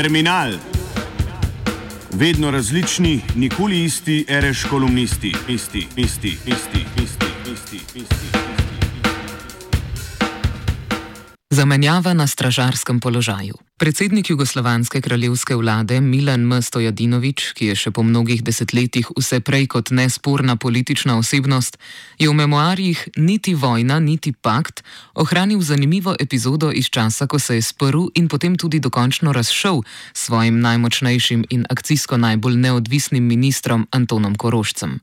Terminal. Vedno različni, nikoli isti, ereš kolumnisti, isti, isti, isti, isti, isti, isti. Zamenjava na stražarskem položaju. Predsednik jugoslovanske kraljevske vlade Milan M. Stojadinovič, ki je še po mnogih desetletjih vse prej kot nesporna politična osebnost, je v memoarjih Niti vojna, niti pakt ohranil zanimivo epizodo iz časa, ko se je sprl in potem tudi dokončno razšel s svojim najmočnejšim in akcijsko najbolj neodvisnim ministrom Antonom Korošcem.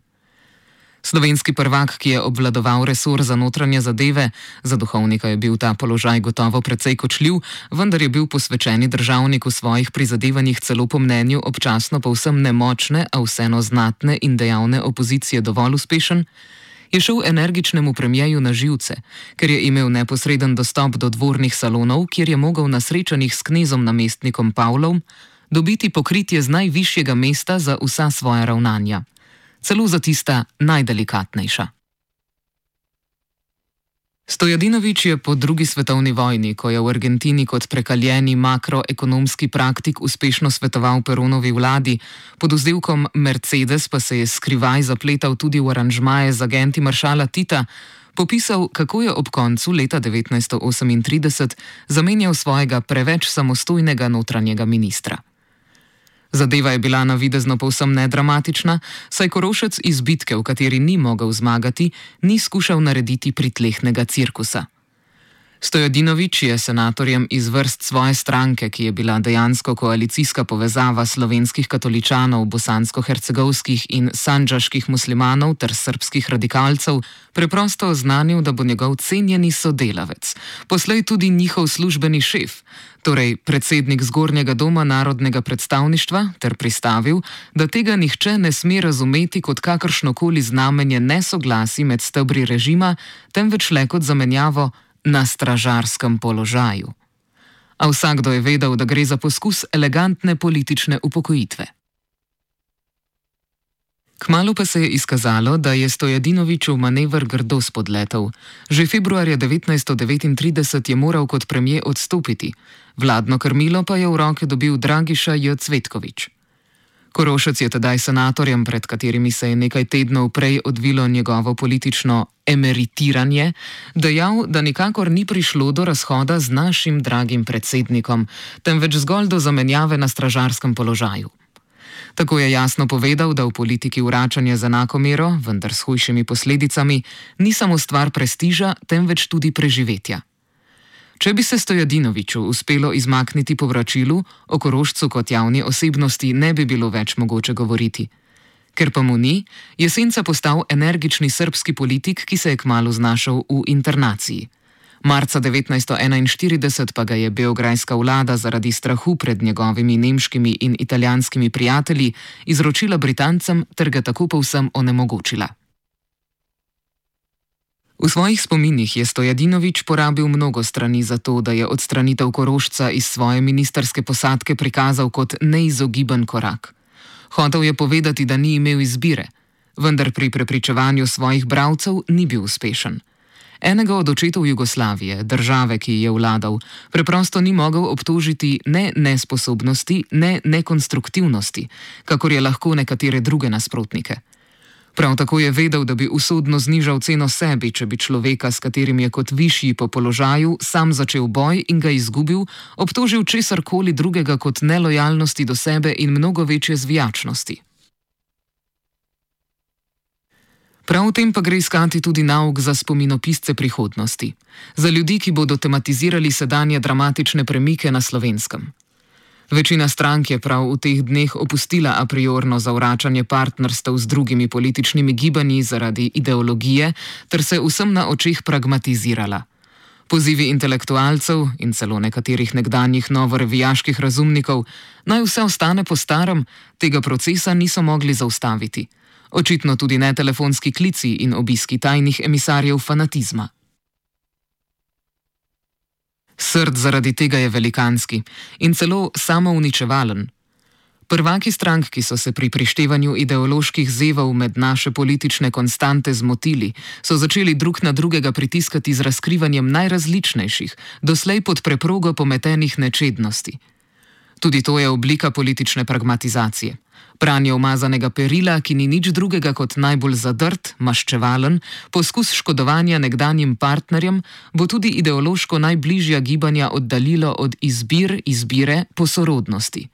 Slovenski prvak, ki je obvladoval resor za notranje zadeve, za duhovnika je bil ta položaj gotovo precej kočljiv, vendar je bil posvečeni državnik v svojih prizadevanjih celo po mnenju občasno povsem nemočne, a vseeno znatne in dejavne opozicije dovolj uspešen, je šel energičnemu premijeju na živce, ker je imel neposreden dostop do dvornih salonov, kjer je mogel na srečanjih s knezom namestnikom Pavlom dobiti pokritje z najvišjega mesta za vsa svoja ravnanja celo za tista najdelikatnejša. Stojadinovič je po drugi svetovni vojni, ko je v Argentini kot prekaljeni makroekonomski praktik uspešno svetoval Peronovi vladi, pod vzdevkom Mercedes pa se je skrivaj zapletal tudi v aranžmaje z agenti maršala Tita, popisal, kako je ob koncu leta 1938 zamenjal svojega preveč samostojnega notranjega ministra. Zadeva je bila navidezno povsem nedramatična, saj Korošec iz bitke, v kateri ni mogel zmagati, ni skušal narediti pritlehnega cirkusa. Stojadinovič je senatorjem iz vrst svoje stranke, ki je bila dejansko koalicijska povezava slovenskih katoličanov, bosansko-hercegovskih in sanđaških muslimanov ter srpskih radikalcev, preprosto oznanil, da bo njegov cenjeni sodelavec, poslej tudi njihov službeni šef, torej predsednik zgornjega doma narodnega predstavništva, ter pristavil, da tega nihče ne sme razumeti kot kakršnokoli znamenje nesoglasi med stebri režima, temveč le kot zamenjavo na stražarskem položaju. A vsakdo je vedel, da gre za poskus elegantne politične upokojitve. Kmalo pa se je izkazalo, da je Stojadinovičev manevr grdo spodletel. Že februarja 1939 je moral kot premijer odstopiti, vladno krmilo pa je v roke dobil Dragiša J. Cvetkovič. Korošec je tedaj senatorjem, pred katerimi se je nekaj tednov prej odvilo njegovo politično emeritiranje, dejal, da nikakor ni prišlo do razhoda z našim dragim predsednikom, temveč zgolj do zamenjave na stražarskem položaju. Tako je jasno povedal, da v politiki vračanje za enako mero, vendar s hujšimi posledicami, ni samo stvar prestiža, temveč tudi preživetja. Če bi se Stojadinoviču uspelo izmakniti povračilu, o korožcu kot javni osebnosti ne bi bilo več mogoče govoriti. Ker pa mu ni, je Senca postal energični srpski politik, ki se je kmalo znašel v internaciji. Marca 1941 pa ga je beograjska vlada zaradi strahu pred njegovimi nemškimi in italijanskimi prijatelji izročila Britancem ter ga tako povsem onemogočila. V svojih spominih je Stojadinovič porabil mnogo strani za to, da je odstranitev Korošca iz svoje ministerske posadke prikazal kot neizogiben korak. Hotev je povedati, da ni imel izbire, vendar pri prepričevanju svojih bralcev ni bil uspešen. Enega od očetov Jugoslavije, države, ki je vladal, preprosto ni mogel obtožiti ne nesposobnosti, ne nekonstruktivnosti, kakor je lahko nekatere druge nasprotnike. Prav tako je vedel, da bi usodno znižal ceno sebi, če bi človeka, s katerim je kot višji po položaju, sam začel boj in ga izgubil, obtožil česar koli drugega kot nelojalnosti do sebe in mnogo večje zvijačnosti. Prav v tem pa gre iskati tudi nauk za spominopisce prihodnosti, za ljudi, ki bodo tematizirali sedanje dramatične premike na slovenskem. Večina strank je prav v teh dneh opustila a priorno zavračanje partnerstev z drugimi političnimi gibanji zaradi ideologije ter se vsem na očeh pragmatizirala. Pozivi intelektualcev in celo nekaterih nekdanjih novorevijaških razumnikov naj vse ostane po starem, tega procesa niso mogli zaustaviti. Očitno tudi ne telefonski klici in obiski tajnih emisarjev fanatizma. Srd zaradi tega je velikanski in celo samouničevalen. Prvaki strank, ki so se pri prištevanju ideoloških zevov med naše politične konstante zmotili, so začeli drug na drugega pritiskati z razkrivanjem najrazličnejših, doslej pod preprogo pometenih nečednosti. Tudi to je oblika politične pragmatizacije. Pranje umazanega perila, ki ni nič drugega kot najbolj zadrt, maščevalen, poskus škodovanja nekdanjim partnerjem, bo tudi ideološko najbližja gibanja oddaljilo od izbir izbire po sorodnosti.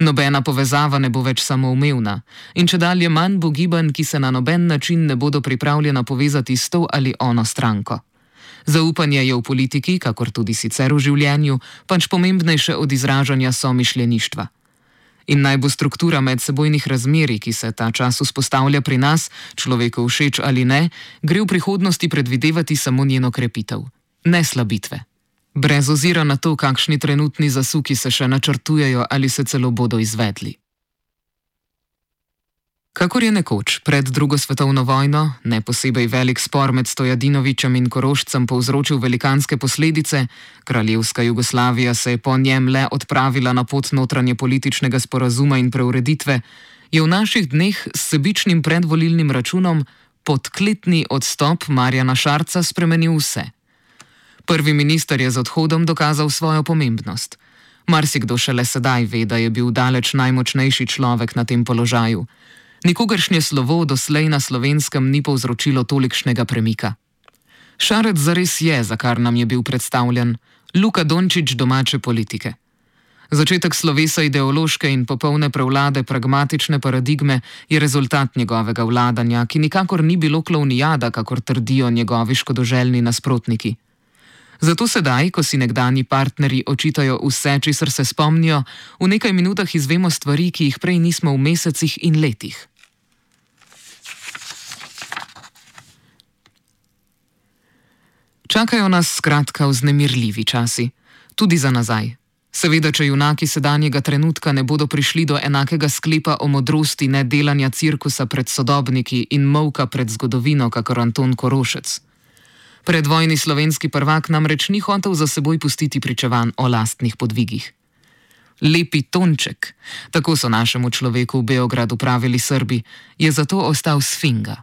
Nobena povezava ne bo več samoumevna in če dalje manj bo gibanj, ki se na noben način ne bodo pripravljena povezati s to ali ono stranko. Zaupanje je v politiki, kakor tudi sicer v življenju, pač pomembnejše od izražanja somišljeništva. In naj bo struktura medsebojnih razmerij, ki se ta čas vzpostavlja pri nas, človeku všeč ali ne, gre v prihodnosti predvidevati samo njeno krepitev, ne slabitve. Brez ozira na to, kakšni trenutni zasuki se še načrtujejo ali se celo bodo izvedli. Kakor je nekoč pred drugo svetovno vojno, ne posebej velik spor med Stojadinovičem in Korošcem povzročil velikanske posledice, kraljevska Jugoslavija se je po njem le odpravila na pot notranje političnega sporazuma in preureditve, je v naših dneh s sebičnim predvolilnim računom podkletni odstop Marjana Šarca spremenil vse. Prvi minister je z odhodom dokazal svojo pomembnost. Marsikdo šele sedaj ve, da je bil daleč najmočnejši človek na tem položaju. Nikogaršnje slovo doslej na slovenskem ni povzročilo tolikšnega premika. Šarec zares je, za kar nam je bil predstavljen, Luka Dončić domače politike. Začetek slovesa ideološke in popolne prevlade pragmatične paradigme je rezultat njegovega vladanja, ki nikakor ni bilo klovnijada, kakor trdijo njegovi škodoželjni nasprotniki. Zato sedaj, ko si nekdani partnerji očitajo vse, česar se spomnijo, v nekaj minutah izvemo stvari, ki jih prej nismo v mesecih in letih. Čakajo nas skratka vznemirljivi časi, tudi za nazaj. Seveda, če junaki sedanjega trenutka ne bodo prišli do enakega sklepa o modrosti nedelanja cirkusa pred sodobniki in molka pred zgodovino, kakor Anton Korošec. Predvojni slovenski prvak namreč ni hotel za seboj pustiti pričevanj o lastnih podvigih. Lepi tonček, tako so našemu človeku v Beogradu pravili Srbi, je zato ostal sfinga.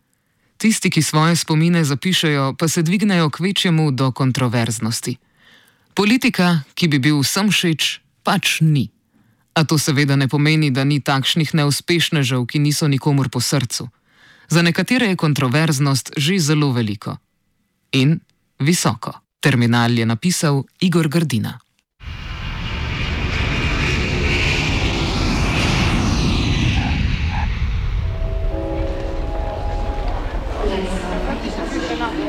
Tisti, ki svoje spomine zapišajo, pa se dvignejo k večjemu do kontroverznosti. Politika, ki bi bil vsem všeč, pač ni. A to seveda ne pomeni, da ni takšnih neuspešnežev, ki niso nikomor po srcu. Za nekatere je kontroverznost že zelo veliko. In visoko. Terminal je napisal Igor Gardina.